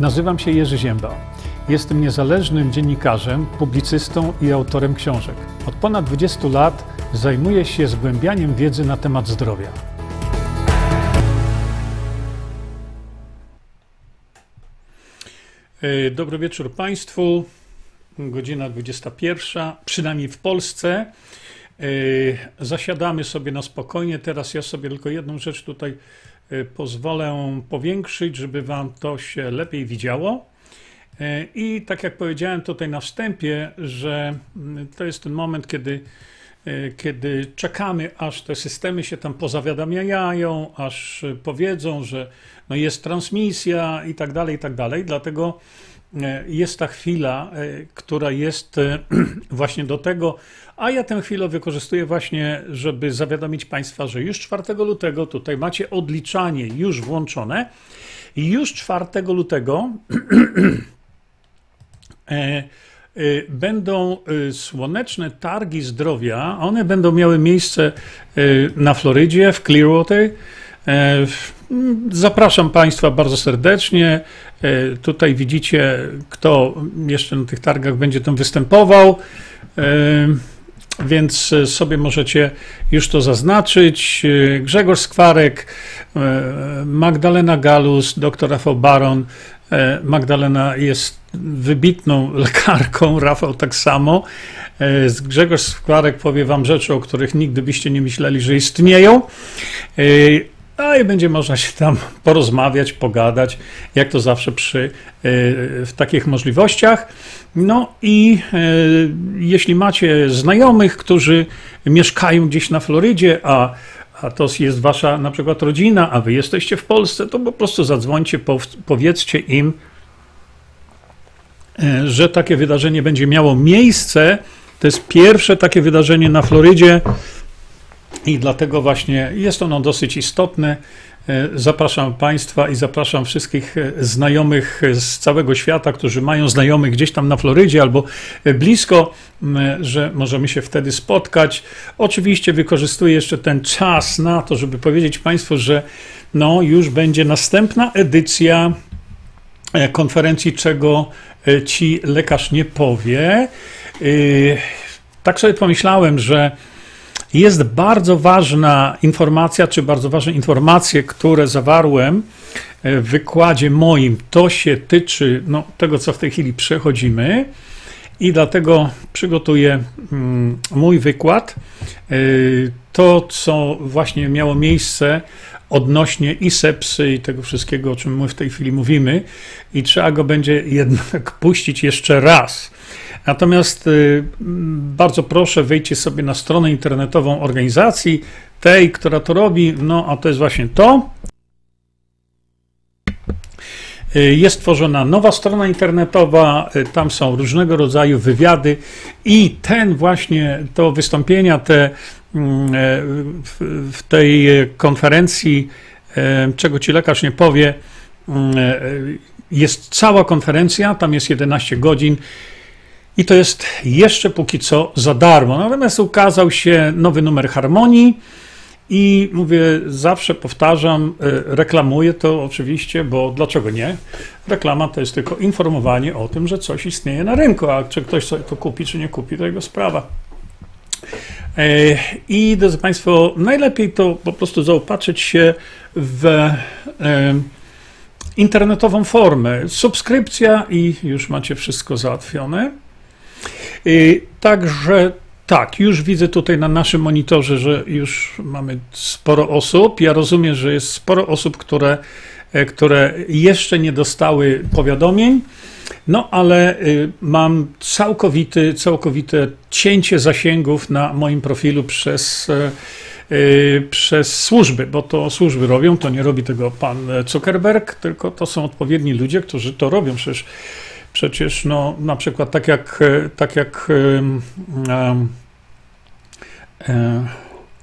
Nazywam się Jerzy Ziemba. Jestem niezależnym dziennikarzem, publicystą i autorem książek. Od ponad 20 lat zajmuję się zgłębianiem wiedzy na temat zdrowia. E, dobry wieczór Państwu. Godzina 21, przynajmniej w Polsce. E, zasiadamy sobie na spokojnie. Teraz ja sobie tylko jedną rzecz tutaj pozwolę powiększyć, żeby Wam to się lepiej widziało. I tak jak powiedziałem tutaj na wstępie, że mm, to jest ten moment, kiedy, kiedy czekamy, aż te systemy się tam pozawiadamiają, aż powiedzą, że no jest transmisja i tak dalej, i tak dalej. Dlatego jest ta chwila, e, która jest e, właśnie do tego, a ja tę chwilę wykorzystuję właśnie, żeby zawiadomić Państwa, że już 4 lutego tutaj macie odliczanie już włączone. Już 4 lutego będą słoneczne targi zdrowia. One będą miały miejsce na Florydzie, w Clearwater. Zapraszam Państwa bardzo serdecznie. E, tutaj widzicie, kto jeszcze na tych targach będzie tam występował, e, więc sobie możecie już to zaznaczyć. E, Grzegorz Skwarek, Magdalena Galus, dr Rafał Baron. Magdalena jest wybitną lekarką, Rafał tak samo. Grzegorz Skwarek powie Wam rzeczy, o których nigdy byście nie myśleli, że istnieją. A i będzie można się tam porozmawiać, pogadać, jak to zawsze przy e, w takich możliwościach. No i e, jeśli macie znajomych, którzy mieszkają gdzieś na Florydzie, a a to jest wasza na przykład rodzina, a wy jesteście w Polsce, to po prostu zadzwońcie, powiedzcie im, e, że takie wydarzenie będzie miało miejsce. To jest pierwsze takie wydarzenie na Florydzie i dlatego właśnie jest ono dosyć istotne. E, zapraszam Państwa i zapraszam wszystkich e, znajomych z całego świata, którzy mają znajomych gdzieś tam na Florydzie albo e, blisko, że możemy się wtedy spotkać. Oczywiście wykorzystuję jeszcze ten czas na to, żeby powiedzieć Państwu, że no, już będzie następna edycja konferencji, czego ci lekarz nie powie. Tak sobie pomyślałem, że jest bardzo ważna informacja, czy bardzo ważne informacje, które zawarłem w wykładzie moim. To się tyczy no, tego, co w tej chwili przechodzimy. I dlatego przygotuję mm, mój wykład. Y, to, co właśnie miało miejsce odnośnie i sepsy, i tego wszystkiego, o czym my w tej chwili mówimy, i trzeba go będzie jednak puścić jeszcze raz. Natomiast y, bardzo proszę, wejdźcie sobie na stronę internetową organizacji, tej, która to robi, no a to jest właśnie to. Y, jest tworzona nowa strona internetowa, y, tam są różnego rodzaju wywiady. I ten właśnie, to wystąpienia te mm, w tej konferencji, czego ci lekarz nie powie, jest cała konferencja, tam jest 11 godzin i to jest jeszcze póki co za darmo. Natomiast ukazał się nowy numer harmonii. I mówię, zawsze powtarzam, e, reklamuję to oczywiście, bo dlaczego nie? Reklama to jest tylko informowanie o tym, że coś istnieje na rynku, a czy ktoś sobie to kupi, czy nie kupi, to jego sprawa. E, I drodzy Państwo, najlepiej to po prostu zaopatrzyć się w e, internetową formę. Subskrypcja i już macie wszystko załatwione. Także tak, już widzę tutaj na naszym monitorze, że już mamy sporo osób. Ja rozumiem, że jest sporo osób, które, e, które jeszcze nie dostały powiadomień. No, ale y, mam całkowity, całkowite cięcie zasięgów na moim profilu przez, e, y, przez służby, bo to służby robią, to nie robi tego pan Zuckerberg, tylko to są odpowiedni ludzie, którzy to robią. Przecież Przecież no, na przykład tak jak, e, tak jak e, e,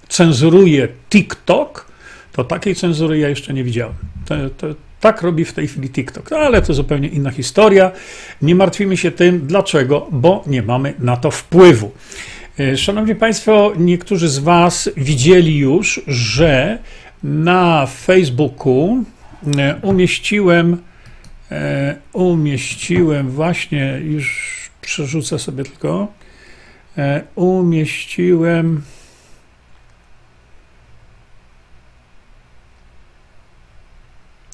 cenzuruje TikTok, to takiej cenzury ja jeszcze nie widziałem. To, to, tak robi w tej chwili TikTok, no, ale to zupełnie inna historia. Nie martwimy się tym. Dlaczego? Bo nie mamy na to wpływu. E, szanowni Państwo, niektórzy z Was widzieli już, że na Facebooku umieściłem e, umieściłem właśnie, już przerzucę sobie tylko, e, umieściłem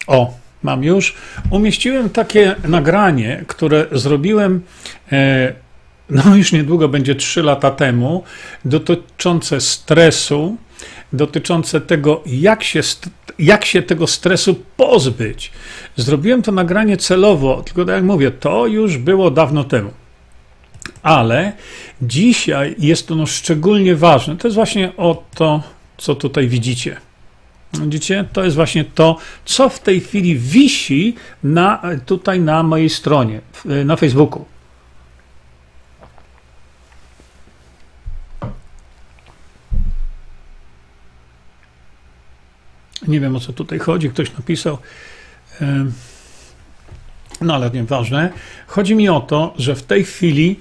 o, mam już, umieściłem takie nagranie, które zrobiłem e, no już niedługo będzie 3 lata temu, dotyczące stresu, dotyczące tego, jak się, jak się tego stresu pozbyć. Zrobiłem to nagranie celowo, tylko tak jak mówię, to już było dawno temu. Ale dzisiaj jest ono szczególnie ważne. To jest właśnie o to, co tutaj widzicie. Widzicie? To jest właśnie to, co w tej chwili wisi na, tutaj na mojej stronie, na Facebooku. Nie wiem o co tutaj chodzi, ktoś napisał. No ale nieważne. Chodzi mi o to, że w tej chwili,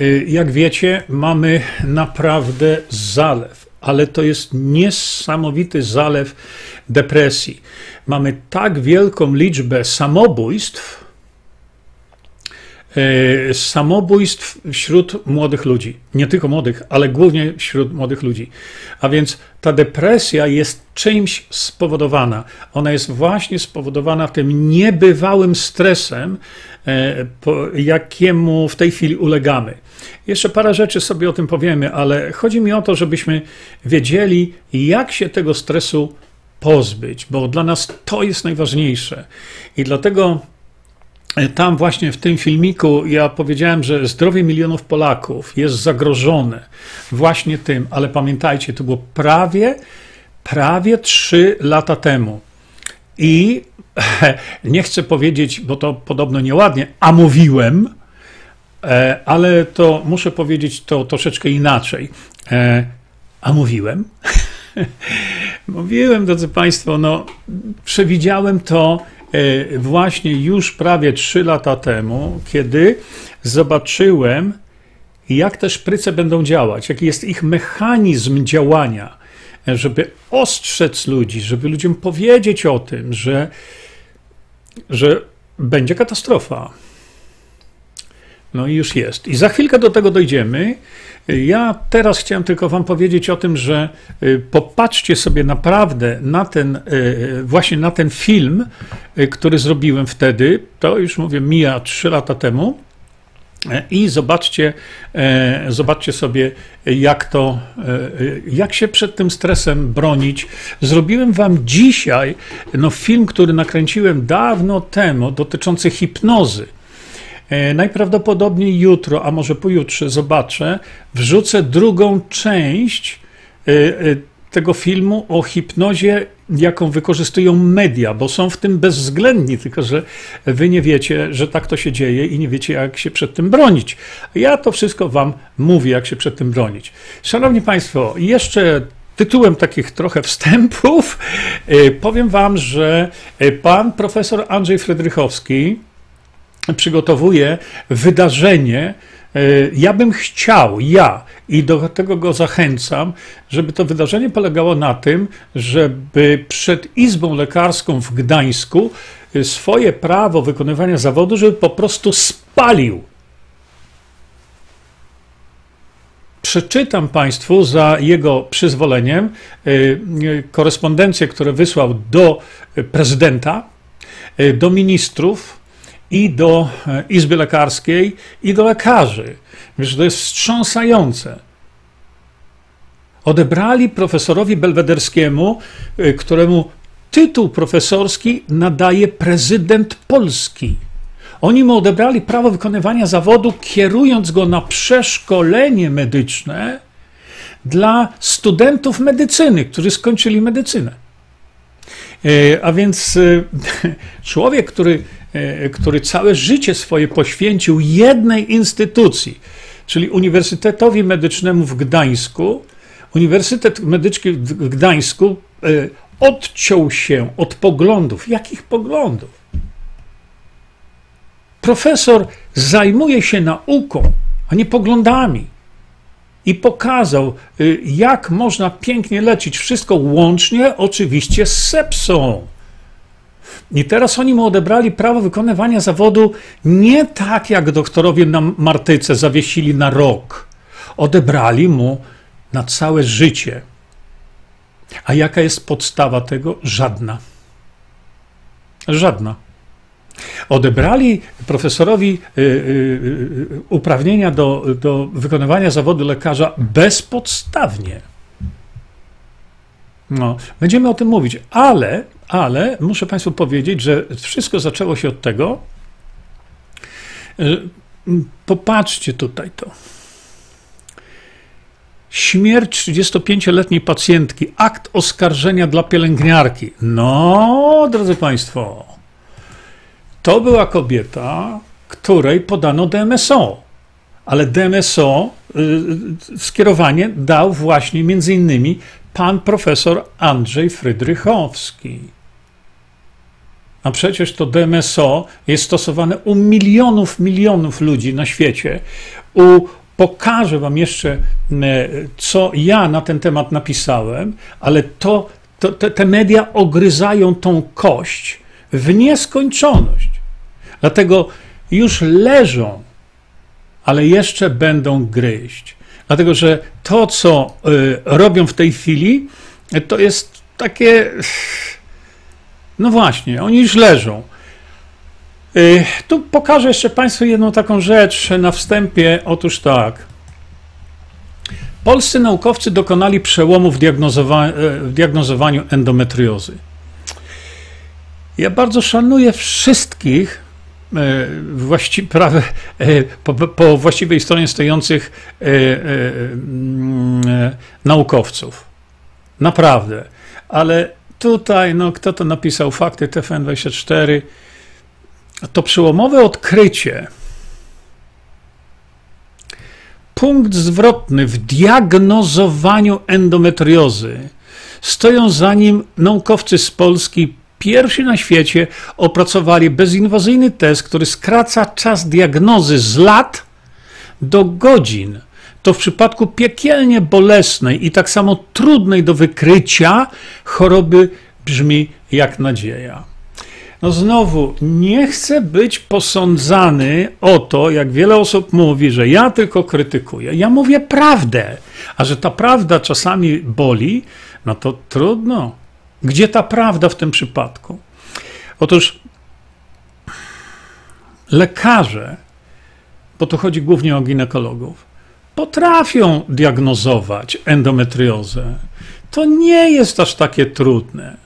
y, jak wiecie, mamy naprawdę zalew, ale to jest niesamowity zalew depresji. Mamy tak wielką liczbę samobójstw, samobójstw wśród młodych ludzi. Nie tylko młodych, ale głównie wśród młodych ludzi. A więc ta depresja jest czymś spowodowana. Ona jest właśnie spowodowana tym niebywałym stresem, e, jakiemu w tej chwili ulegamy. Jeszcze parę rzeczy sobie o tym powiemy, ale chodzi mi o to, żebyśmy wiedzieli, jak się tego stresu pozbyć, bo dla nas to jest najważniejsze. I dlatego tam właśnie w tym filmiku ja powiedziałem, że zdrowie milionów Polaków jest zagrożone właśnie tym, ale pamiętajcie, to było prawie, prawie 3 lata temu. I nie chcę powiedzieć, bo to podobno nieładnie, a mówiłem, e, ale to muszę powiedzieć to troszeczkę inaczej. E, a mówiłem? mówiłem, drodzy Państwo, no, przewidziałem to E, właśnie już prawie 3 lata temu, kiedy zobaczyłem, jak te szpryce będą działać, jaki jest ich mechanizm działania, żeby ostrzec ludzi, żeby ludziom powiedzieć o tym, że, że będzie katastrofa. No i już jest. I za chwilkę do tego dojdziemy. Ja teraz chciałem tylko Wam powiedzieć o tym, że y, popatrzcie sobie naprawdę na ten, y, właśnie na ten film, y, który zrobiłem wtedy. To już mówię, mija 3 lata temu. E, I zobaczcie, e, zobaczcie sobie, jak to, e, jak się przed tym stresem bronić. Zrobiłem wam dzisiaj no, film, który nakręciłem dawno temu, dotyczący hipnozy. E, najprawdopodobniej jutro, a może pojutrze zobaczę, wrzucę drugą część e, e, tego filmu o hipnozie, jaką wykorzystują media, bo są w tym bezwzględni, tylko że wy nie wiecie, że tak to się dzieje i nie wiecie, jak się przed tym bronić. Ja to wszystko wam mówię, jak się przed tym bronić. Szanowni Państwo, jeszcze tytułem takich trochę wstępów powiem wam, że pan profesor Andrzej Fredrychowski, przygotowuje wydarzenie. E, ja bym chciał, ja, i do tego go zachęcam, żeby to wydarzenie polegało na tym, żeby przed Izbą Lekarską w Gdańsku e, swoje prawo wykonywania zawodu, żeby po prostu spalił. Przeczytam Państwu za jego przyzwoleniem e, korespondencję, którą wysłał do prezydenta, do ministrów, i do e, Izby Lekarskiej, i do lekarzy. Wiesz, to jest wstrząsające. Odebrali profesorowi Belwederskiemu, e, któremu tytuł profesorski nadaje prezydent Polski. Oni mu odebrali prawo wykonywania zawodu, kierując go na przeszkolenie medyczne dla studentów medycyny, którzy skończyli medycynę. E, a więc człowiek, który który całe życie swoje poświęcił jednej instytucji, czyli Uniwersytetowi Medycznemu w Gdańsku. Uniwersytet Medyczny w Gdańsku e, odciął się od poglądów. Jakich poglądów? Profesor zajmuje się nauką, a nie poglądami. I pokazał, e, jak można pięknie leczyć wszystko, łącznie oczywiście z sepsą. I teraz oni mu odebrali prawo wykonywania zawodu nie tak jak doktorowie na Martyce zawiesili na rok. Odebrali mu na całe życie. A jaka jest podstawa tego? Żadna. Żadna. Odebrali profesorowi y, y, y, uprawnienia do, do wykonywania zawodu lekarza bezpodstawnie. No, będziemy o tym mówić, ale, ale muszę Państwu powiedzieć, że wszystko zaczęło się od tego. Popatrzcie tutaj to. Śmierć 35-letniej pacjentki, akt oskarżenia dla pielęgniarki. No, drodzy Państwo, to była kobieta, której podano DMSO. Ale DMSO y, skierowanie dał właśnie między innymi pan profesor Andrzej Frydrychowski. A przecież to DMSO jest stosowane u milionów, milionów ludzi na świecie. U, pokażę Wam jeszcze, co ja na ten temat napisałem, ale to, to te, te media ogryzają tą kość w nieskończoność. Dlatego już leżą, ale jeszcze będą gryźć. Dlatego, że to, co y, robią w tej chwili, to jest takie. No właśnie, oni już leżą. Y, tu pokażę jeszcze Państwu jedną taką rzecz na wstępie. Otóż tak. Polscy naukowcy dokonali przełomu w, diagnozowa w diagnozowaniu endometriozy. Ja bardzo szanuję wszystkich, właści, prawe, e, po, po, właściwej stronie stojących e, naukowców. Naprawdę. Ale tutaj, no, kto to napisał? Fakty TFN24. To przełomowe odkrycie. Punkt zwrotny w diagnozowaniu endometriozy. Stoją za nim naukowcy z Polski, Pierwsi na świecie opracowali bezinwazyjny test, który skraca czas diagnozy z lat do godzin. To w przypadku piekielnie bolesnej i tak samo trudnej do wykrycia choroby brzmi jak nadzieja. No znowu, nie chcę być posądzany o to, jak wiele osób mówi, że ja tylko krytykuję. Ja mówię prawdę, a że ta prawda czasami boli, no to trudno. Gdzie ta prawda w tym przypadku? Otóż lekarze, bo to chodzi głównie o ginekologów, potrafią diagnozować endometriozę. To nie jest aż takie trudne.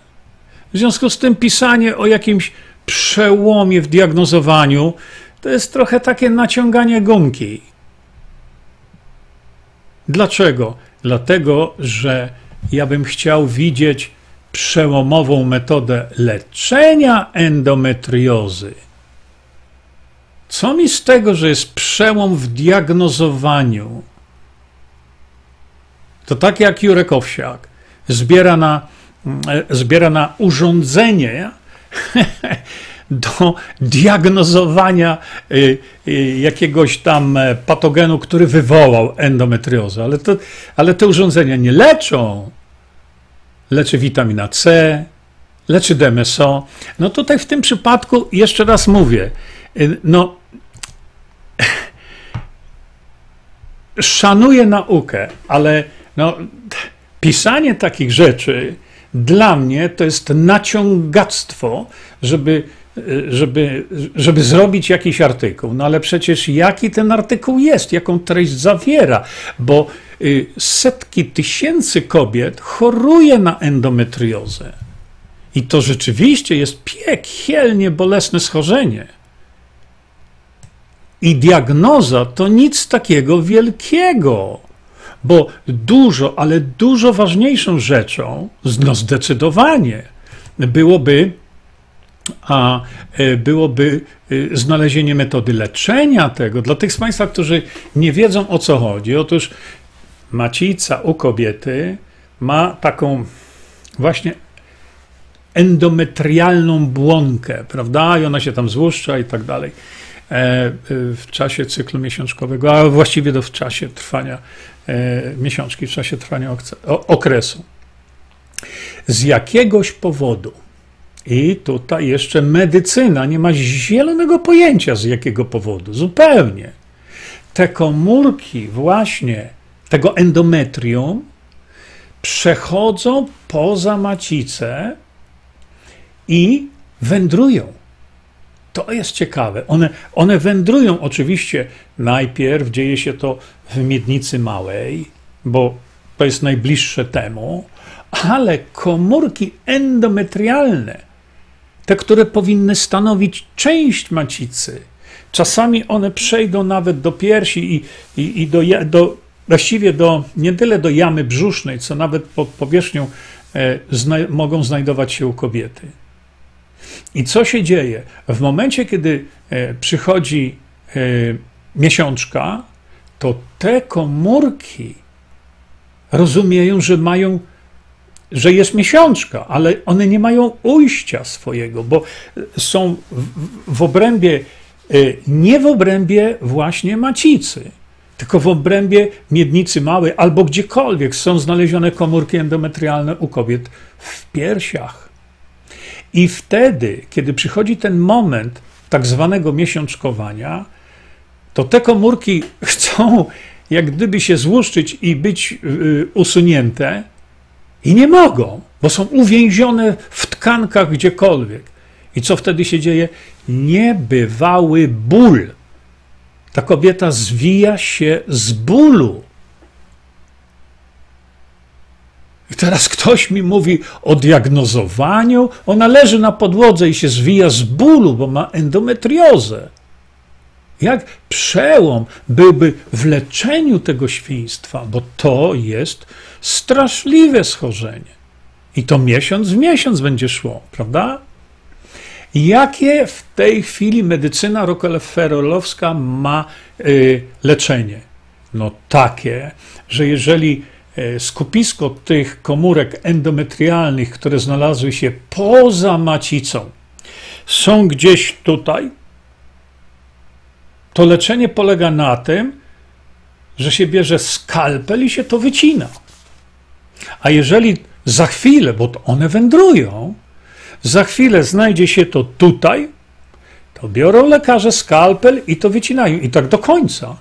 W związku z tym pisanie o jakimś przełomie w diagnozowaniu to jest trochę takie naciąganie gumki. Dlaczego? Dlatego, że ja bym chciał widzieć przełomową metodę leczenia endometriozy. Co mi z tego, że jest przełom w diagnozowaniu? To tak jak Jurek Owsiak zbiera na, e, zbiera na urządzenie do diagnozowania e, e, jakiegoś tam patogenu, który wywołał endometriozę. Ale, to, ale te urządzenia nie leczą leczy witamina C, leczy DMSO. No tutaj w tym przypadku, jeszcze raz mówię, y, no szanuję naukę, ale no, pisanie takich rzeczy dla mnie to jest naciągactwo, żeby, żeby, żeby zrobić jakiś artykuł. No ale przecież jaki ten artykuł jest, jaką treść zawiera, bo Y, setki tysięcy kobiet choruje na endometriozę. I to rzeczywiście jest piekielnie bolesne schorzenie. I diagnoza to nic takiego wielkiego, bo dużo, ale dużo ważniejszą rzeczą, no zdecydowanie, byłoby, a e, byłoby e, znalezienie metody leczenia tego. Dla tych z Państwa, którzy nie wiedzą o co chodzi, otóż macica u kobiety ma taką właśnie endometrialną błonkę, prawda? I ona się tam złuszcza i tak dalej e, w czasie cyklu miesiączkowego, a właściwie do w czasie trwania miesiączki, w czasie trwania okresu. Z jakiegoś powodu I tutaj jeszcze medycyna nie ma zielonego pojęcia z jakiego powodu, zupełnie. Te komórki właśnie tego endometrium przechodzą poza macicę i wędrują. To jest ciekawe. One, one wędrują oczywiście. Najpierw dzieje się to w miednicy małej, bo to jest najbliższe temu, ale komórki endometrialne, te, które powinny stanowić część macicy, czasami one przejdą nawet do piersi i, i, i do, do, właściwie do, nie tyle do jamy brzusznej, co nawet pod powierzchnią e, zna, mogą znajdować się u kobiety. I co się dzieje? W momencie, kiedy e, przychodzi e, miesiączka, to te komórki rozumieją, że mają, że jest miesiączka, ale one nie mają ujścia swojego, bo są w, obrębie, e, nie w obrębie właśnie macicy, tylko w obrębie miednicy małej albo gdziekolwiek są znalezione komórki endometrialne u kobiet w piersiach. I wtedy, kiedy przychodzi ten moment tak zwanego miesiączkowania, to te komórki chcą jak gdyby się złuszczyć i być y, usunięte i nie mogą, bo są uwięzione w tkankach gdziekolwiek. I co wtedy się dzieje? Niebywały ból. Ta kobieta zwija się z bólu. I teraz ktoś mi mówi o diagnozowaniu. Ona leży na podłodze i się zwija z bólu, bo ma endometriozę. Jak przełom byłby w leczeniu tego świństwa, bo to jest straszliwe schorzenie. I to miesiąc w miesiąc będzie szło, prawda? Jakie w tej chwili medycyna rockefellerowska ma y, leczenie? No takie, że jeżeli y, skupisko tych komórek endometrialnych, które znalazły się poza macicą, są gdzieś tutaj, to leczenie polega na tym, że się bierze skalpel i się to wycina. A jeżeli za chwilę, bo one wędrują, za chwilę znajdzie się to tutaj, to biorą lekarze skalpel i to wycinają. I tak do końca.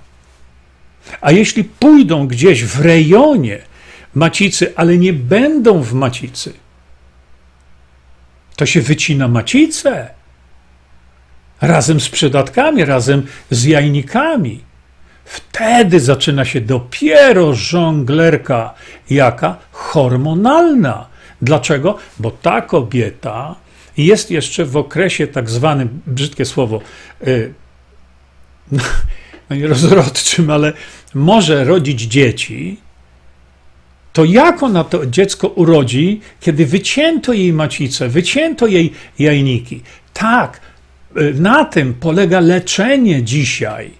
A jeśli pójdą gdzieś w rejonie macicy, ale nie będą w macicy, to się wycina macicę razem z przydatkami, razem z jajnikami. Wtedy zaczyna się dopiero żonglerka, jaka hormonalna. Dlaczego? Bo ta kobieta jest jeszcze w okresie tak zwanym, brzydkie słowo, yy, no rozrodczym, ale może rodzić dzieci, to jak ona to dziecko urodzi, kiedy wycięto jej macicę, wycięto jej jajniki? Tak, na tym polega leczenie dzisiaj.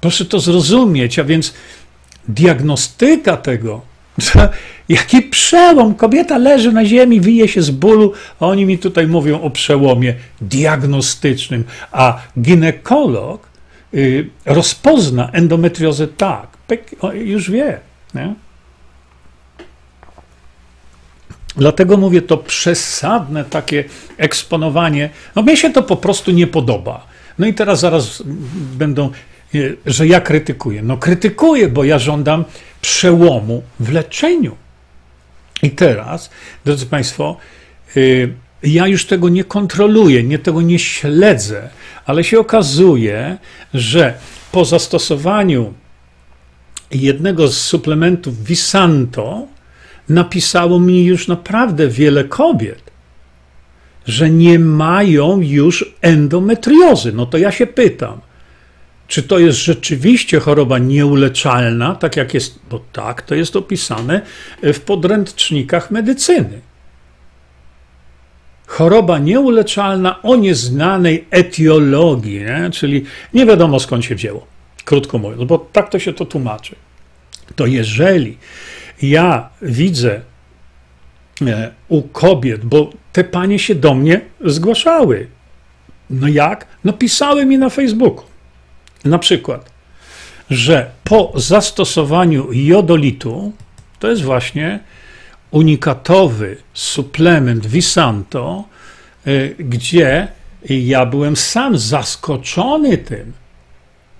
Proszę to zrozumieć, a więc diagnostyka tego, jaki przełom. Kobieta leży na ziemi, wije się z bólu, a oni mi tutaj mówią o przełomie diagnostycznym, a ginekolog y, rozpozna endometriozę tak, już wie. Nie? Dlatego mówię to przesadne takie eksponowanie. No mnie się to po prostu nie podoba. No i teraz zaraz będą, e, że ja krytykuję. No krytykuję, bo ja żądam przełomu w leczeniu. I teraz, drodzy Państwo, e, ja już tego nie kontroluję, nie tego nie śledzę, ale się okazuje, że po zastosowaniu jednego z suplementów Visanto, napisało mi już naprawdę wiele kobiet, że nie mają już endometriozy. No to ja się pytam, czy to jest rzeczywiście choroba nieuleczalna, tak jak jest, bo tak to jest opisane w podręcznikach medycyny. Choroba nieuleczalna o nieznanej etiologii, nie? czyli nie wiadomo skąd się wzięło, krótko mówiąc, bo tak to się to tłumaczy. To jeżeli ja widzę e, u kobiet, bo te panie się do mnie zgłaszały. No jak? No pisały mi na Facebooku. Na przykład, że po zastosowaniu jodolitu, to jest właśnie unikatowy suplement Visanto, y, gdzie ja byłem sam zaskoczony tym,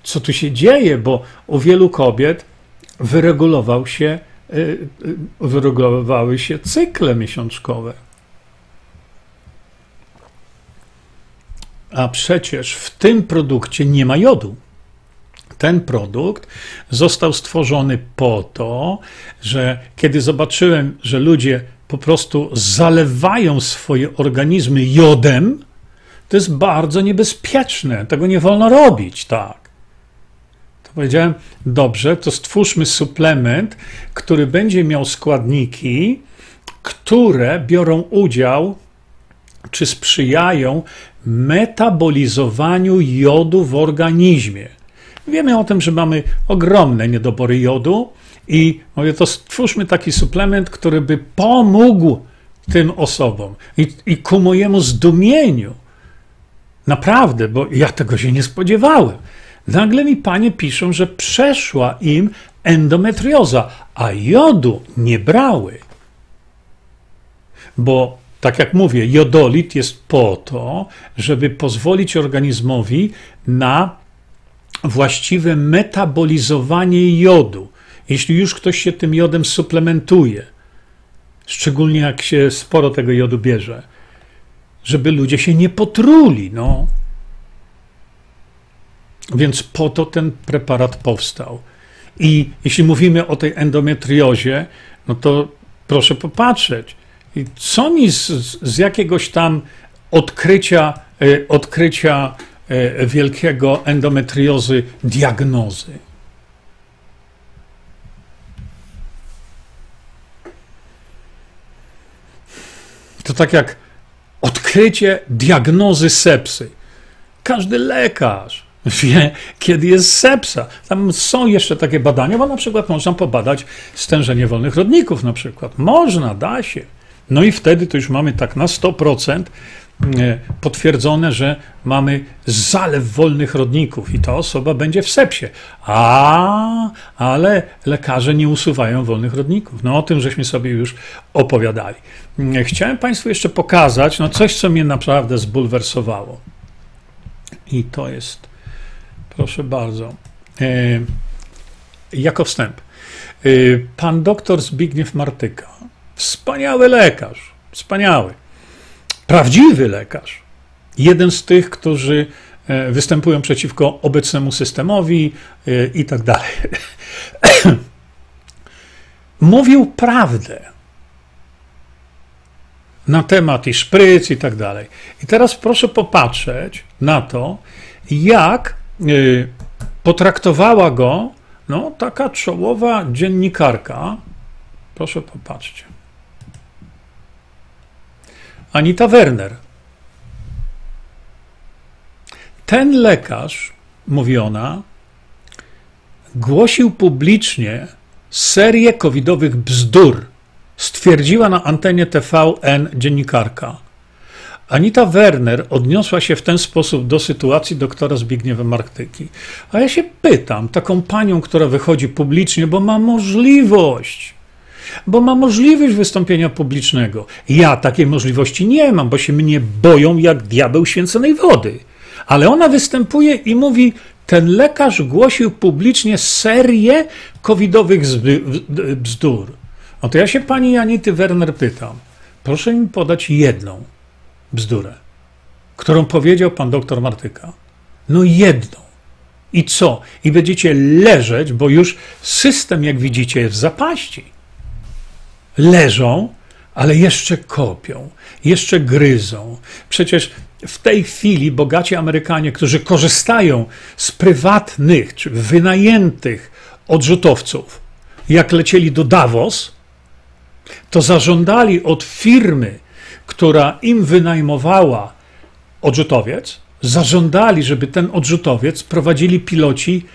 co tu się dzieje, bo u wielu kobiet wyregulował się, y, y, wyregulowały się cykle miesiączkowe. A przecież w tym produkcie nie ma jodu. Ten produkt został stworzony po to, że kiedy zobaczyłem, że ludzie po prostu zalewają swoje organizmy jodem, to jest bardzo niebezpieczne. Tego nie wolno robić, tak. Powiedziałem, dobrze, to stwórzmy suplement, który będzie miał składniki, które biorą udział czy sprzyjają metabolizowaniu jodu w organizmie. Wiemy o tym, że mamy ogromne niedobory jodu i mówię, to stwórzmy taki suplement, który by pomógł tym osobom. I, i ku mojemu zdumieniu, naprawdę, bo ja tego się nie spodziewałem, nagle mi panie piszą, że przeszła im endometrioza, a jodu nie brały. Bo tak jak mówię, jodolit jest po to, żeby pozwolić organizmowi na właściwe metabolizowanie jodu. Jeśli już ktoś się tym jodem suplementuje, szczególnie jak się sporo tego jodu bierze, żeby ludzie się nie potruli, no. Więc po to ten preparat powstał. I jeśli mówimy o tej endometriozie, no to proszę popatrzeć, co mi z, z jakiegoś tam odkrycia, e, odkrycia e, wielkiego endometriozy diagnozy? To tak jak odkrycie diagnozy sepsy. Każdy lekarz wie, kiedy jest sepsa. Tam są jeszcze takie badania, bo na przykład można pobadać stężenie wolnych rodników na przykład. Można, da się. No i wtedy to już mamy tak na 100% e, potwierdzone, że mamy zalew wolnych rodników i ta osoba będzie w sepsie. A, ale lekarze nie usuwają wolnych rodników. No o tym żeśmy sobie już opowiadali. E, chciałem Państwu jeszcze pokazać no coś, co mnie naprawdę zbulwersowało. I to jest, proszę bardzo, e, jako wstęp. Pan doktor Zbigniew Martyka Wspaniały lekarz, wspaniały. Prawdziwy lekarz. Jeden z tych, którzy e, występują przeciwko obecnemu systemowi e, i tak dalej. Mówił prawdę na temat i szpryc i tak dalej. I teraz proszę popatrzeć na to, jak e, potraktowała go no, taka czołowa dziennikarka. Proszę popatrzcie. Anita Werner. Ten lekarz, mówi ona, głosił publicznie serię covidowych bzdur, stwierdziła na antenie TVN dziennikarka. Anita Werner odniosła się w ten sposób do sytuacji doktora Zbigniewa Marktyki. A ja się pytam, taką panią, która wychodzi publicznie, bo ma możliwość, bo ma możliwość wystąpienia publicznego. Ja takiej możliwości nie mam, bo się mnie boją jak diabeł święconej wody. Ale ona występuje i mówi: Ten lekarz głosił publicznie serię covidowych bzdur. No to ja się pani Anity Werner pytam. Proszę mi podać jedną bzdurę, którą powiedział pan doktor Martyka. No jedną. I co? I będziecie leżeć, bo już system, jak widzicie, jest w zapaści leżą, ale jeszcze kopią, jeszcze gryzą. Przecież w tej chwili bogaci Amerykanie, którzy korzystają z prywatnych czy wynajętych odrzutowców, jak lecieli do Davos, to zażądali od firmy, która im wynajmowała odrzutowiec, zażądali, żeby ten odrzutowiec prowadzili piloci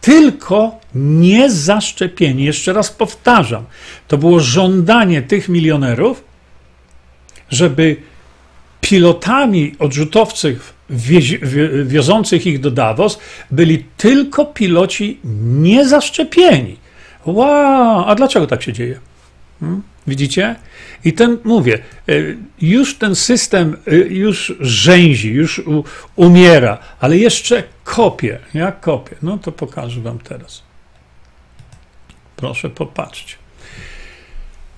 tylko niezaszczepieni. Jeszcze raz powtarzam, to było żądanie tych milionerów, żeby pilotami odrzutowców wiozących ich do Davos byli tylko piloci niezaszczepieni. Wow, a dlaczego tak się dzieje? Hmm? Widzicie? I ten, mówię, y, już ten system y, już rzęzi, już umiera, ale jeszcze kopie. Jak kopie? No to pokażę wam teraz. Proszę popatrzcie.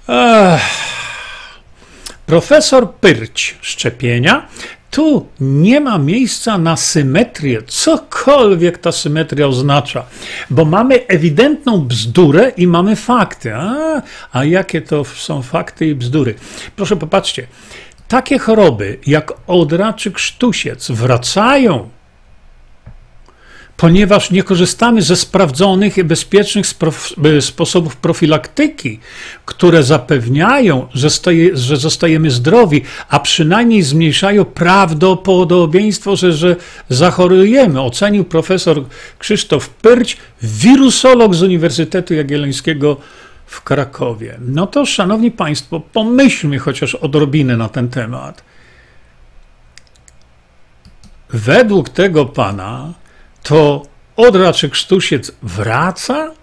Ech. Profesor Pyrć szczepienia. Tu nie ma miejsca na symetrię, cokolwiek ta symetria oznacza, bo mamy ewidentną bzdurę i mamy fakty. A, a jakie to są fakty i bzdury? Proszę popatrzcie. Takie choroby jak odra czy krztusiec wracają ponieważ nie korzystamy ze sprawdzonych i bezpiecznych sposobów profilaktyki, które zapewniają, że, stoje, że zostajemy zdrowi, a przynajmniej zmniejszają prawdopodobieństwo, że, że zachorujemy, ocenił profesor Krzysztof Pyrć, wirusolog z Uniwersytetu Jagiellońskiego w Krakowie. No to, szanowni państwo, pomyślmy chociaż odrobinę na ten temat. Według tego pana to odra czy krztusiec wraca,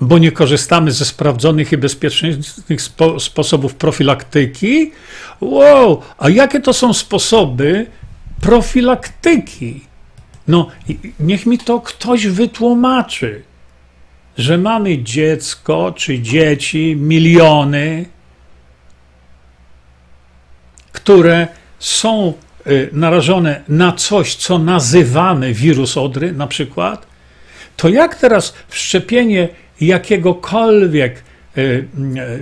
bo nie korzystamy ze sprawdzonych i bezpiecznych spo, sposobów profilaktyki? Wow, a jakie to są sposoby profilaktyki? No, niech mi to ktoś wytłumaczy, że mamy dziecko czy dzieci, miliony, które są narażone na coś, co nazywamy wirus odry, na przykład, to jak teraz wszczepienie jakiegokolwiek y,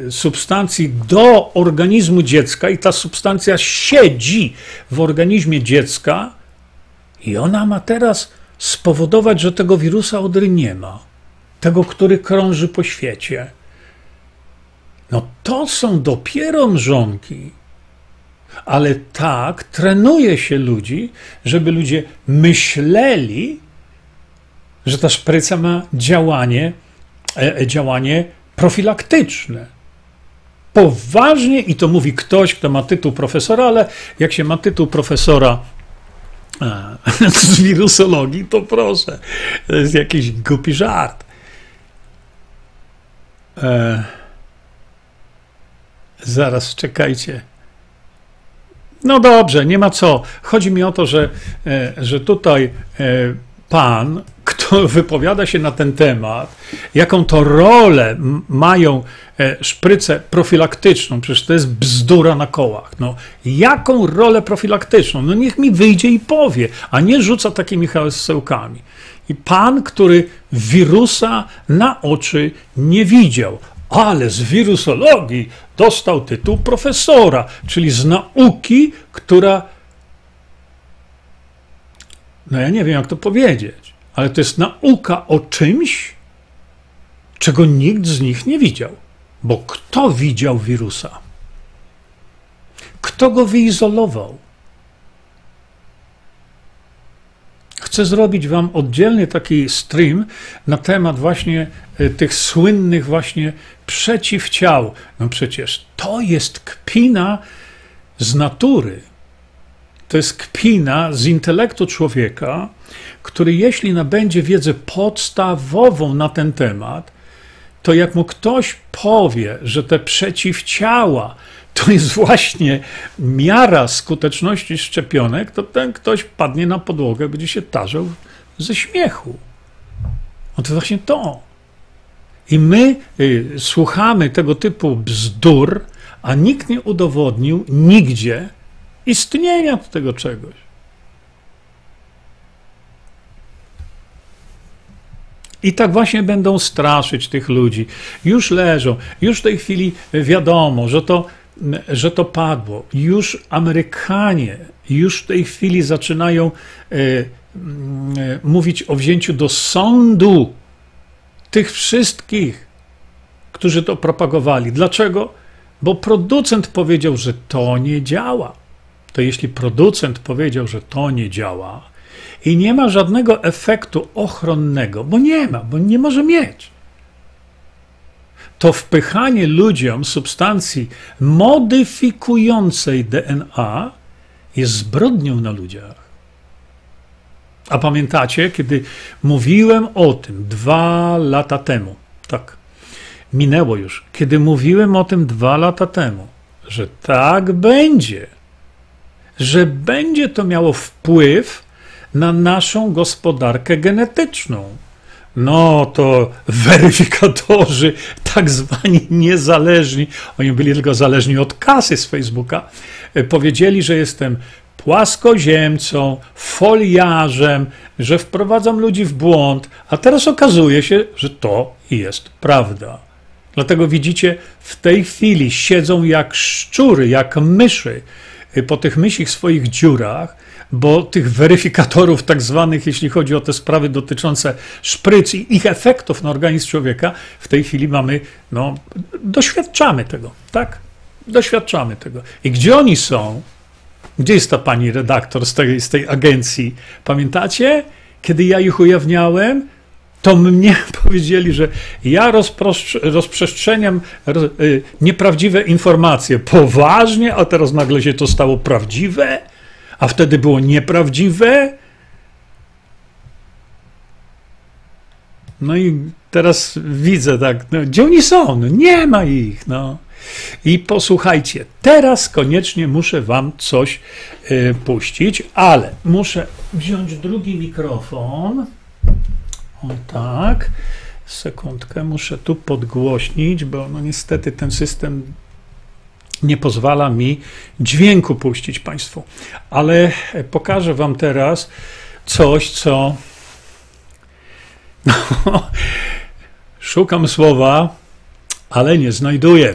y, substancji do organizmu dziecka i ta substancja siedzi w organizmie dziecka i ona ma teraz spowodować, że tego wirusa odry nie ma, tego, który krąży po świecie. No to są dopiero mrzonki ale tak trenuje się ludzi, żeby ludzie myśleli, że ta szpryca ma działanie, e, e, działanie profilaktyczne. Poważnie, i to mówi ktoś, kto ma tytuł profesora, ale jak się ma tytuł profesora e, z wirusologii, to proszę, to jest jakiś głupi żart. Zaraz, czekajcie. No dobrze, nie ma co. Chodzi mi o to, że, e, że tutaj e, pan, kto wypowiada się na ten temat, jaką to rolę mają e, szprycę profilaktyczną, przecież to jest bzdura na kołach. No, jaką rolę profilaktyczną? No niech mi wyjdzie i powie, a nie rzuca takimi hasełkami. I pan, który wirusa na oczy nie widział, ale z wirusologii dostał tytuł profesora, czyli z nauki, która. No ja nie wiem, jak to powiedzieć, ale to jest nauka o czymś, czego nikt z nich nie widział. Bo kto widział wirusa? Kto go wyizolował? Chcę zrobić Wam oddzielny taki stream na temat właśnie e, tych słynnych właśnie przeciwciał. No przecież to jest kpina z natury. To jest kpina z intelektu człowieka, który jeśli nabędzie wiedzę podstawową na ten temat, to jak mu ktoś powie, że te przeciwciała to jest właśnie miara skuteczności szczepionek, to ten ktoś padnie na podłogę, będzie się tarzał ze śmiechu. No to właśnie to. I my y, słuchamy tego typu bzdur, a nikt nie udowodnił nigdzie istnienia tego czegoś. I tak właśnie będą straszyć tych ludzi. Już leżą, już w tej chwili wiadomo, że to że to padło. Już Amerykanie już w tej chwili zaczynają e, e, mówić o wzięciu do sądu tych wszystkich, którzy to propagowali. Dlaczego? Bo producent powiedział, że to nie działa. To jeśli producent powiedział, że to nie działa i nie ma żadnego efektu ochronnego, bo nie ma, bo nie może mieć to wpychanie ludziom substancji modyfikującej DNA jest zbrodnią na ludziach. A pamiętacie, kiedy mówiłem o tym dwa lata temu, tak, minęło już, kiedy mówiłem o tym dwa lata temu, że tak będzie, że będzie to miało wpływ na naszą gospodarkę genetyczną. No to weryfikatorzy, tak zwani niezależni, oni byli tylko zależni od kasy z Facebooka, e, powiedzieli, że jestem płaskoziemcą, foliarzem, że wprowadzam ludzi w błąd, a teraz okazuje się, że to jest prawda. Dlatego widzicie, w tej chwili siedzą jak szczury, jak myszy y, po tych mysich swoich dziurach, bo tych weryfikatorów, tak zwanych, jeśli chodzi o te sprawy dotyczące szpryc i ich efektów na organizm człowieka, w tej chwili mamy, no, doświadczamy tego, tak? Doświadczamy tego. I gdzie oni są? Gdzie jest ta pani redaktor z tej, z tej agencji? Pamiętacie, kiedy ja ich ujawniałem? To mnie powiedzieli, że ja rozprzestrzeniam y, nieprawdziwe informacje. Poważnie, a teraz nagle się to stało prawdziwe, a wtedy było nieprawdziwe. No i teraz widzę tak, no, gdzie oni są? No, nie ma ich. No. I posłuchajcie, teraz koniecznie muszę Wam coś y, puścić, ale muszę wziąć drugi mikrofon. O tak. Sekundkę, muszę tu podgłośnić, bo no niestety ten system nie pozwala mi dźwięku puścić Państwu. Ale pokażę Wam teraz coś, co. No, szukam słowa, ale nie znajduję.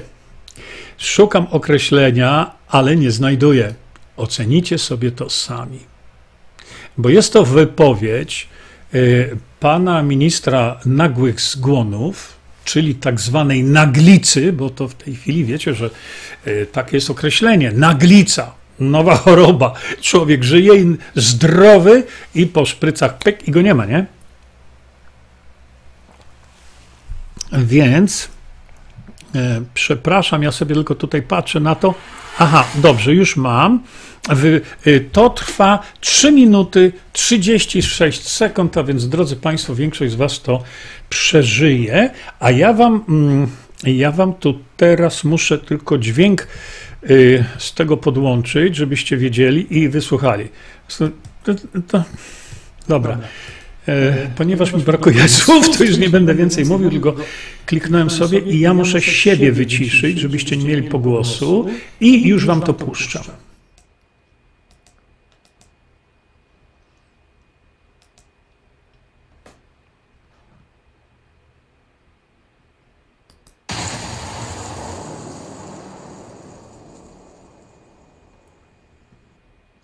Szukam określenia, ale nie znajduję. Ocenicie sobie to sami. Bo jest to wypowiedź y, pana ministra nagłych zgonów, czyli tak zwanej naglicy, bo to w tej chwili wiecie, że y, takie jest określenie naglica, nowa choroba. Człowiek żyje zdrowy i po szprycach pyk i go nie ma, nie? Więc E, przepraszam, ja sobie tylko tutaj patrzę na to. Aha, dobrze, już mam. E, to trwa 3 minuty 36 sekund, a więc drodzy Państwo, większość z Was to przeżyje. A ja Wam, mm, ja wam tu teraz muszę tylko dźwięk e, z tego podłączyć, żebyście wiedzieli i wysłuchali. To, to, to, dobra. E, ponieważ mi brakuje słów, to już nie będę więcej mówił, tylko kliknąłem sobie i ja muszę siebie wyciszyć, żebyście nie mieli pogłosu i już wam to puszczam.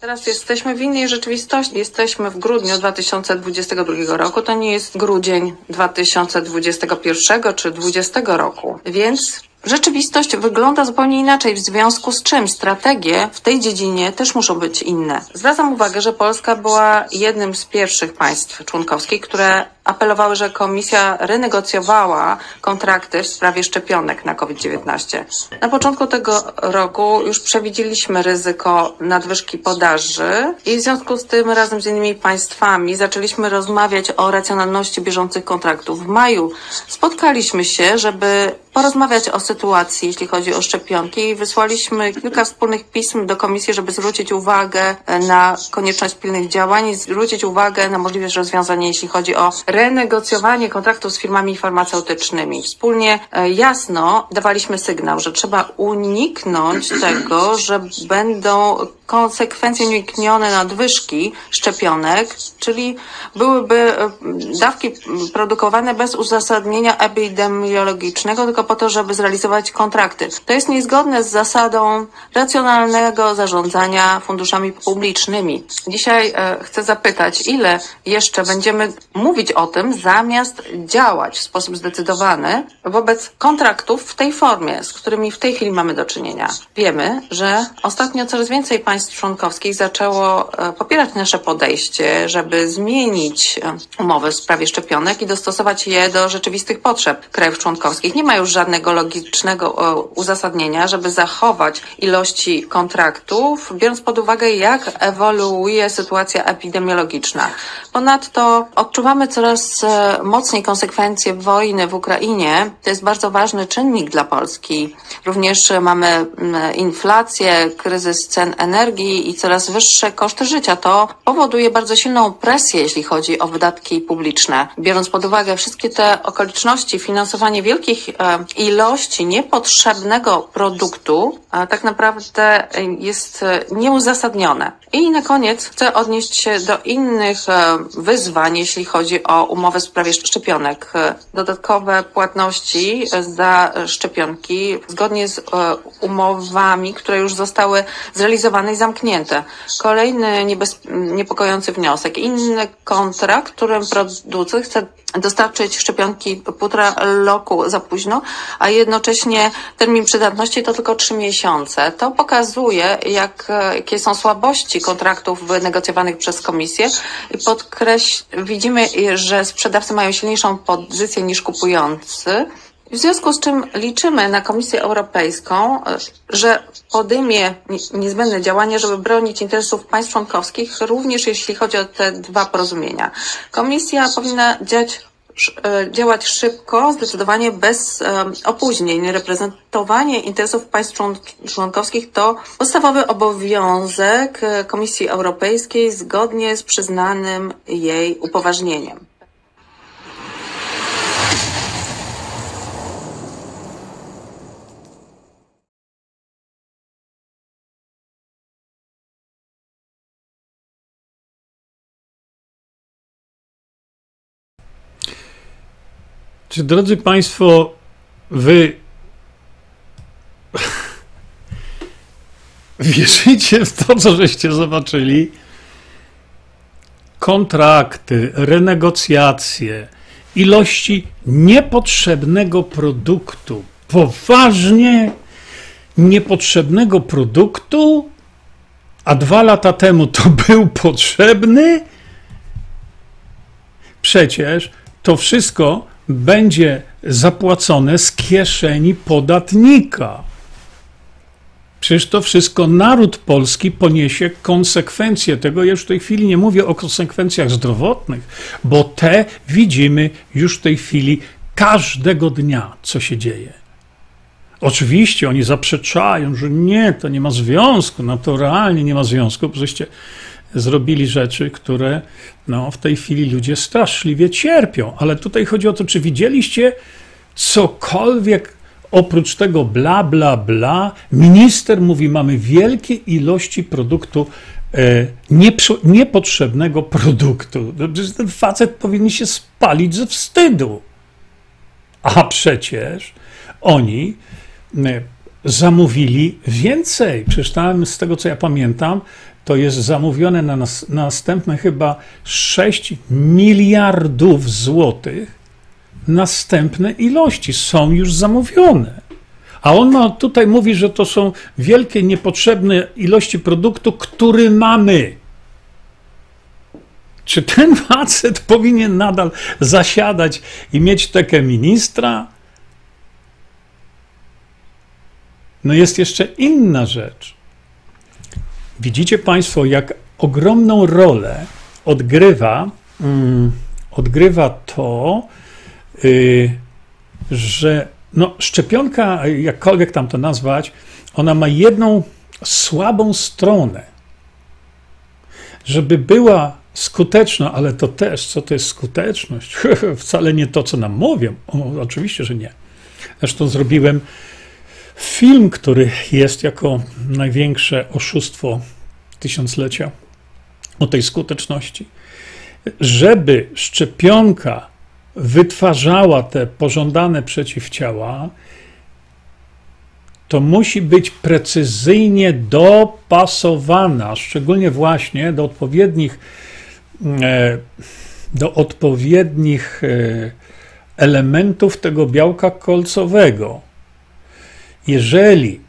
Teraz jesteśmy w innej rzeczywistości. Jesteśmy w grudniu 2022 roku. To nie jest grudzień 2021 czy 2020 roku. Więc Rzeczywistość wygląda zupełnie inaczej, w związku z czym strategie w tej dziedzinie też muszą być inne. Zwracam uwagę, że Polska była jednym z pierwszych państw członkowskich, które apelowały, że komisja renegocjowała kontrakty w sprawie szczepionek na COVID-19. Na początku tego roku już przewidzieliśmy ryzyko nadwyżki podaży i w związku z tym razem z innymi państwami zaczęliśmy rozmawiać o racjonalności bieżących kontraktów. W maju spotkaliśmy się, żeby porozmawiać o sytuacji, jeśli chodzi o szczepionki i wysłaliśmy kilka wspólnych pism do komisji, żeby zwrócić uwagę na konieczność pilnych działań i zwrócić uwagę na możliwość rozwiązania, jeśli chodzi o renegocjowanie kontraktów z firmami farmaceutycznymi. Wspólnie e, jasno dawaliśmy sygnał, że trzeba uniknąć tego, że będą konsekwencje uniknione nadwyżki szczepionek, czyli byłyby e, dawki produkowane bez uzasadnienia epidemiologicznego, tylko po to, żeby zrealizować kontrakty. To jest niezgodne z zasadą racjonalnego zarządzania funduszami publicznymi. Dzisiaj e, chcę zapytać, ile jeszcze będziemy mówić o tym, zamiast działać w sposób zdecydowany wobec kontraktów w tej formie, z którymi w tej chwili mamy do czynienia. Wiemy, że ostatnio coraz więcej państw państw członkowskich zaczęło e, popierać nasze podejście, żeby zmienić e, umowy w sprawie szczepionek i dostosować je do rzeczywistych potrzeb krajów członkowskich. Nie ma już żadnego logicznego e, uzasadnienia, żeby zachować ilości kontraktów, biorąc pod uwagę, jak ewoluuje sytuacja epidemiologiczna. Ponadto odczuwamy coraz e, mocniej konsekwencje wojny w Ukrainie. To jest bardzo ważny czynnik dla Polski. Również mamy inflację, kryzys cen energii i coraz wyższe koszty życia. To powoduje bardzo silną presję, jeśli chodzi o wydatki publiczne. Biorąc pod uwagę wszystkie te okoliczności, finansowanie wielkich e, ilości niepotrzebnego produktu tak naprawdę jest e, nieuzasadnione. I na koniec chcę odnieść się do innych wyzwań, jeśli chodzi o umowę w sprawie szczepionek. E, Dodatkowe płatności za szczepionki zgodnie z e, umowami, które już zostały zrealizowane i zamknięte. Kolejny niepokojący wniosek. Inny kontrakt, którym producent chce dostarczyć szczepionki półtora roku za późno, a jednocześnie termin przydatności to tylko trzy miesiące. To pokazuje, jak, e, jakie są słabości kontraktów wynegocjowanych przez Komisję i podkreś... widzimy, że sprzedawcy mają silniejszą pozycję niż kupujący. W związku z czym liczymy na Komisję Europejską, e, że podejmie ni- niezbędne działania, żeby bronić interesów państw członkowskich, również jeśli chodzi o te dwa porozumienia. Komisja powinna działać, e, działać szybko, zdecydowanie bez em, opóźnień. Reprezentowanie interesów państw człon- członkowskich to podstawowy obowiązek e, Komisji Europejskiej zgodnie z przyznanym jej upoważnieniem. Czy drodzy Państwo, Wy wierzycie w to, co żeście zobaczyli? Kontrakty, renegocjacje, ilości niepotrzebnego produktu. Poważnie niepotrzebnego produktu, a dwa lata temu to był potrzebny? Przecież to wszystko będzie zapłacone z kieszeni podatnika. Przecież to wszystko naród polski poniesie konsekwencje tego. Ja już w tej chwili nie mówię o konsekwencjach zdrowotnych, bo te widzimy już w tej chwili każdego dnia, co się dzieje. Oczywiście oni zaprzeczają, że nie, to nie ma związku, naturalnie nie ma związku, żeście zrobili rzeczy, które no, w tej chwili ludzie straszliwie cierpią. Ale tutaj chodzi o to, czy widzieliście cokolwiek oprócz tego bla, bla, bla. Minister mówi, mamy wielkie ilości produktu, e, niepotrzebnego produktu. No, ten facet powinien się spalić ze wstydu. A przecież oni e, zamówili więcej. Przecież tam, z tego co ja pamiętam, to jest zamówione na, nas, na następne chyba 6 miliardów złotych. Następne ilości są już zamówione. A on ma, tutaj mówi, że to są wielkie, niepotrzebne ilości produktu, który mamy. Czy ten facet powinien nadal zasiadać i mieć tekę ministra? No jest jeszcze inna rzecz. Widzicie Państwo, jak ogromną rolę odgrywa, mm, odgrywa to, y, że no, szczepionka, jakkolwiek tam to nazwać, ona ma jedną słabą stronę. Żeby była skuteczna, ale to też, co to jest skuteczność? Wcale nie to, co nam mówią. O, oczywiście, że nie. Zresztą zrobiłem film, który jest jako największe oszustwo tysiąclecia o tej skuteczności. Żeby szczepionka wytwarzała te pożądane przeciwciała, to musi być precyzyjnie dopasowana, szczególnie właśnie do odpowiednich, e, do odpowiednich e, elementów tego białka kolcowego. Jeżeli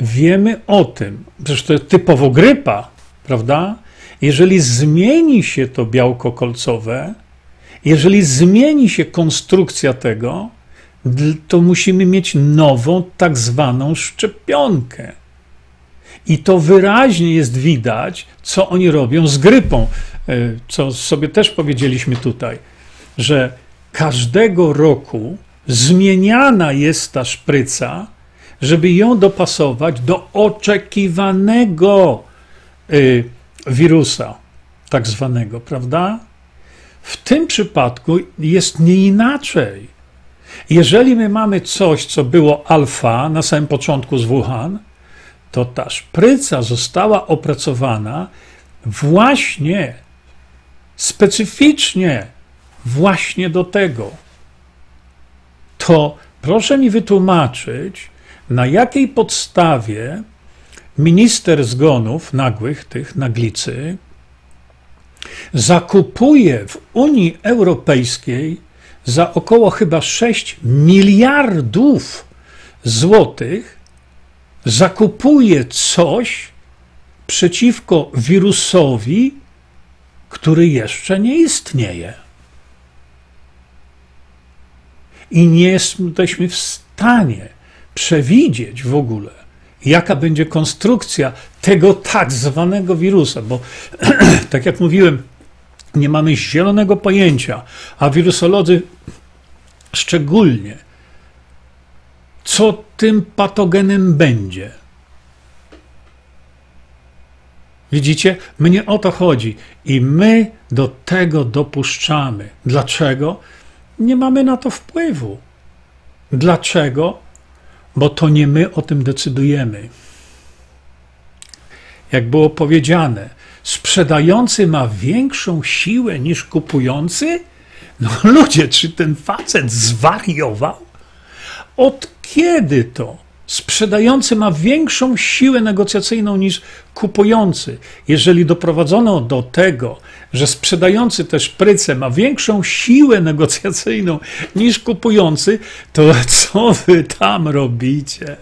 wiemy o tym, przecież to jest typowo grypa, prawda? Jeżeli zmieni się to białko kolcowe, jeżeli zmieni się konstrukcja tego, to musimy mieć nową, tak zwaną szczepionkę. I to wyraźnie jest widać, co oni robią z grypą, e, co sobie też powiedzieliśmy tutaj, że każdego roku zmieniana jest ta szpryca, żeby ją dopasować do oczekiwanego y, wirusa, tak zwanego, prawda? W tym przypadku jest nie inaczej. Jeżeli my mamy coś, co było alfa na samym początku z Wuhan, to ta szpryca została opracowana właśnie specyficznie właśnie do tego. To proszę mi wytłumaczyć, na jakiej podstawie minister zgonów nagłych, tych naglicy, zakupuje w Unii Europejskiej za około chyba 6 miliardów złotych, zakupuje coś przeciwko wirusowi, który jeszcze nie istnieje. I nie jesteśmy w stanie przewidzieć w ogóle, jaka będzie konstrukcja tego tak zwanego wirusa, bo tak jak mówiłem, nie mamy zielonego pojęcia, a wirusolodzy szczególnie, co tym patogenem będzie. Widzicie? Mnie o to chodzi i my do tego dopuszczamy. Dlaczego? Nie mamy na to wpływu. Dlaczego? Bo to nie my o tym decydujemy. Jak było powiedziane, sprzedający ma większą siłę niż kupujący? No ludzie, czy ten facet zwariował? Od kiedy to? Sprzedający ma większą siłę negocjacyjną niż kupujący. Jeżeli doprowadzono do tego, że sprzedający też pryce ma większą siłę negocjacyjną niż kupujący, to co wy tam robicie?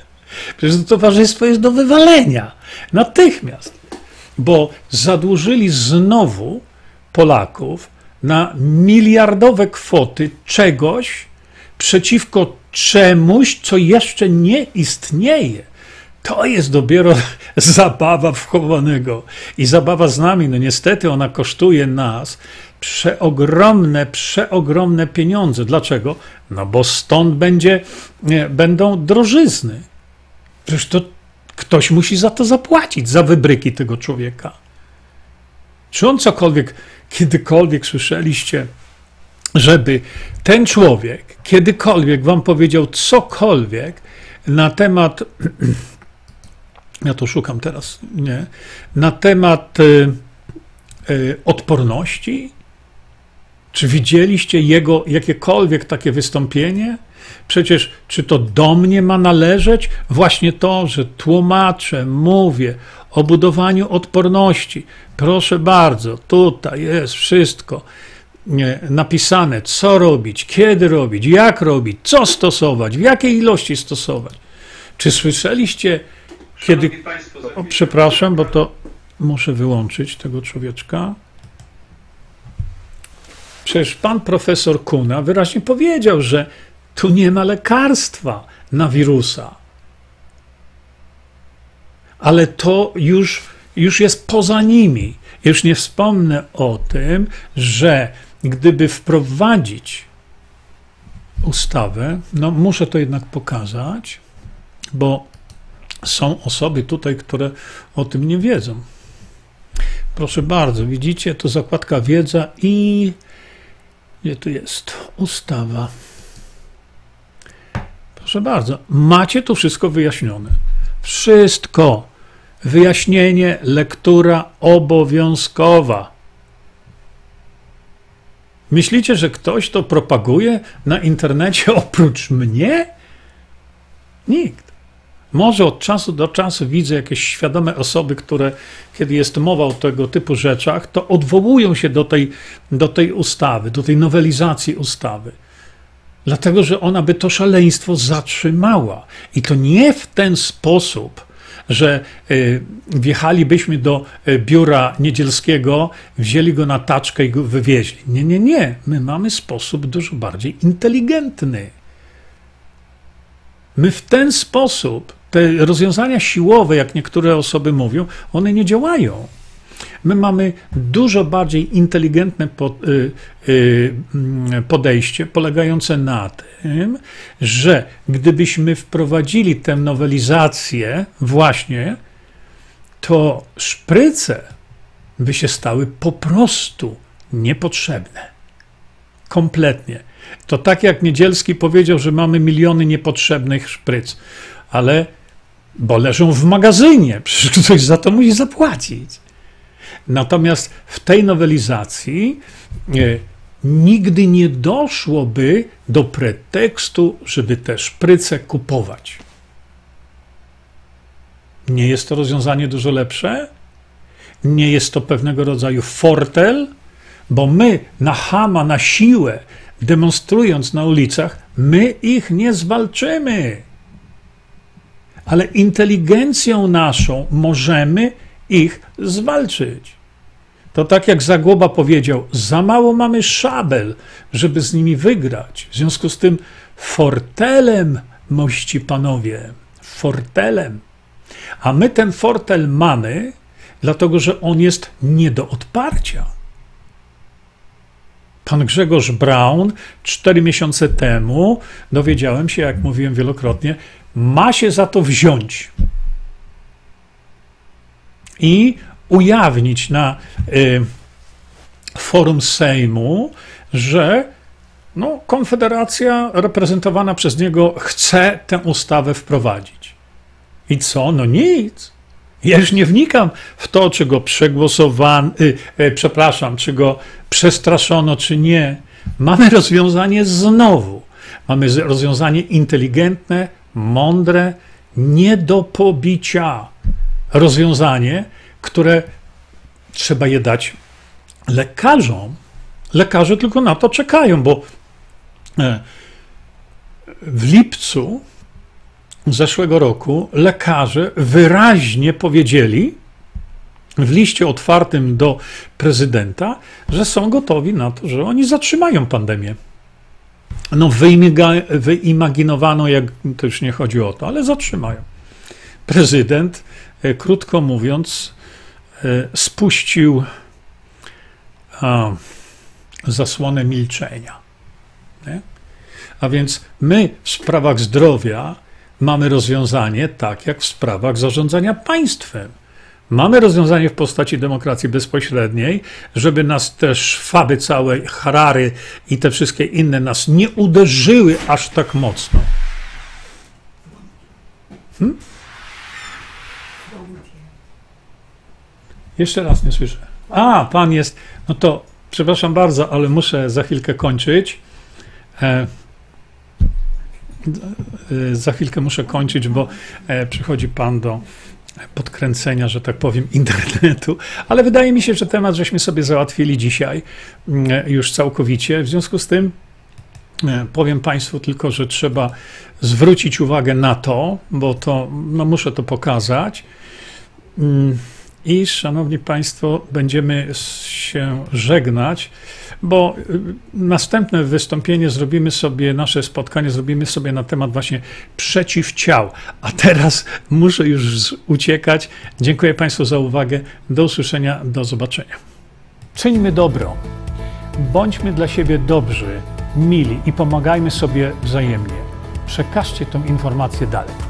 Przecież to towarzystwo jest do wywalenia natychmiast, bo zadłużyli znowu Polaków na miliardowe kwoty czegoś, przeciwko czemuś, co jeszcze nie istnieje. To jest dopiero zabawa wchowanego. I zabawa z nami, no niestety ona kosztuje nas przeogromne, przeogromne pieniądze. Dlaczego? No bo stąd będzie, nie, będą drożyzny. Przecież to ktoś musi za to zapłacić, za wybryki tego człowieka. Czy on cokolwiek, kiedykolwiek słyszeliście, żeby ten człowiek kiedykolwiek wam powiedział cokolwiek na temat, ja to szukam teraz, nie, na temat y, y, odporności? Czy widzieliście jego jakiekolwiek takie wystąpienie? Przecież czy to do mnie ma należeć? Właśnie to, że tłumaczę, mówię o budowaniu odporności. Proszę bardzo, tutaj jest wszystko napisane, co robić, kiedy robić, jak robić, co stosować, w jakiej ilości stosować. Czy słyszeliście, kiedy. O, przepraszam, bo to muszę wyłączyć tego człowieczka. Przecież pan profesor Kuna wyraźnie powiedział, że tu nie ma lekarstwa na wirusa. Ale to już, już jest poza nimi. Już nie wspomnę o tym, że gdyby wprowadzić ustawę, no muszę to jednak pokazać, bo są osoby tutaj, które o tym nie wiedzą. Proszę bardzo, widzicie, to zakładka wiedza i gdzie tu jest ustawa. Proszę bardzo, macie tu wszystko wyjaśnione. Wszystko. Wyjaśnienie, lektura obowiązkowa. Myślicie, że ktoś to propaguje na internecie oprócz mnie? Nikt. Może od czasu do czasu widzę jakieś świadome osoby, które, kiedy jest mowa o tego typu rzeczach, to odwołują się do tej, do tej ustawy, do tej nowelizacji ustawy. Dlatego, że ona by to szaleństwo zatrzymała. I to nie w ten sposób, że y, wjechalibyśmy do y, biura niedzielskiego, wzięli go na taczkę i go wywieźli. Nie, nie, nie. My mamy sposób dużo bardziej inteligentny. My w ten sposób, te rozwiązania siłowe, jak niektóre osoby mówią, one nie działają. My mamy dużo bardziej inteligentne y, y, mm, podejście, polegające na tym, że gdybyśmy wprowadzili tę nowelizację, właśnie, to szpryce by się stały po prostu niepotrzebne. Kompletnie. To tak jak Niedzielski powiedział, że mamy miliony niepotrzebnych szpryc, ale bo leżą w magazynie, przecież ktoś za to musi zapłacić. Natomiast w tej nowelizacji e, nigdy nie doszłoby do pretekstu, żeby te szpryce kupować. Nie jest to rozwiązanie dużo lepsze? Nie jest to pewnego rodzaju fortel? Bo my na chama, na siłę, demonstrując na ulicach, my ich nie zwalczymy. Ale inteligencją naszą możemy ich zwalczyć. To tak jak Zagłoba powiedział, za mało mamy szabel, żeby z nimi wygrać. W związku z tym fortelem, mości panowie, fortelem. A my ten fortel mamy, dlatego że on jest nie do odparcia. Pan Grzegorz Braun cztery miesiące temu dowiedziałem się, jak mówiłem wielokrotnie, ma się za to wziąć i ujawnić na y, forum Sejmu, że no, Konfederacja reprezentowana przez niego chce tę ustawę wprowadzić. I co? No nic. Ja już nie wnikam w to, czy go przegłosowano, y, y, przepraszam, czy go przestraszono, czy nie. Mamy rozwiązanie znowu. Mamy rozwiązanie inteligentne, mądre, nie do pobicia. Rozwiązanie, które trzeba je dać lekarzom. Lekarze tylko na to czekają, bo e, w lipcu zeszłego roku lekarze wyraźnie powiedzieli w liście otwartym do prezydenta, że są gotowi na to, że oni zatrzymają pandemię. No, wyimaginowano, jak to już nie chodzi o to, ale zatrzymają. Prezydent, e, krótko mówiąc, e, spuścił zasłonę milczenia. A więc my w sprawach zdrowia mamy rozwiązanie tak jak w sprawach zarządzania państwem. Mamy rozwiązanie w postaci demokracji bezpośredniej, żeby nas te szwaby całe, Harary i te wszystkie inne nas nie uderzyły aż tak mocno. Hmm? Jeszcze raz nie słyszę. A, pan jest. No to przepraszam bardzo, ale muszę za chwilkę kończyć. E, e za chwilkę muszę kończyć, bo e, przychodzi pan do podkręcenia, że tak powiem, internetu, ale wydaje mi się, że temat żeśmy sobie załatwili dzisiaj mm, już całkowicie. W związku z tym e, powiem Państwu tylko, że trzeba zwrócić uwagę na to, bo to, no muszę to pokazać. I szanowni Państwo, będziemy się żegnać bo y, następne wystąpienie zrobimy sobie, nasze spotkanie zrobimy sobie na temat właśnie przeciwciał. A teraz muszę już uciekać. Dziękuję Państwu za uwagę. Do usłyszenia, do zobaczenia. Czyńmy dobro. Bądźmy dla siebie dobrzy, mili i pomagajmy sobie wzajemnie. Przekażcie tę informację dalej.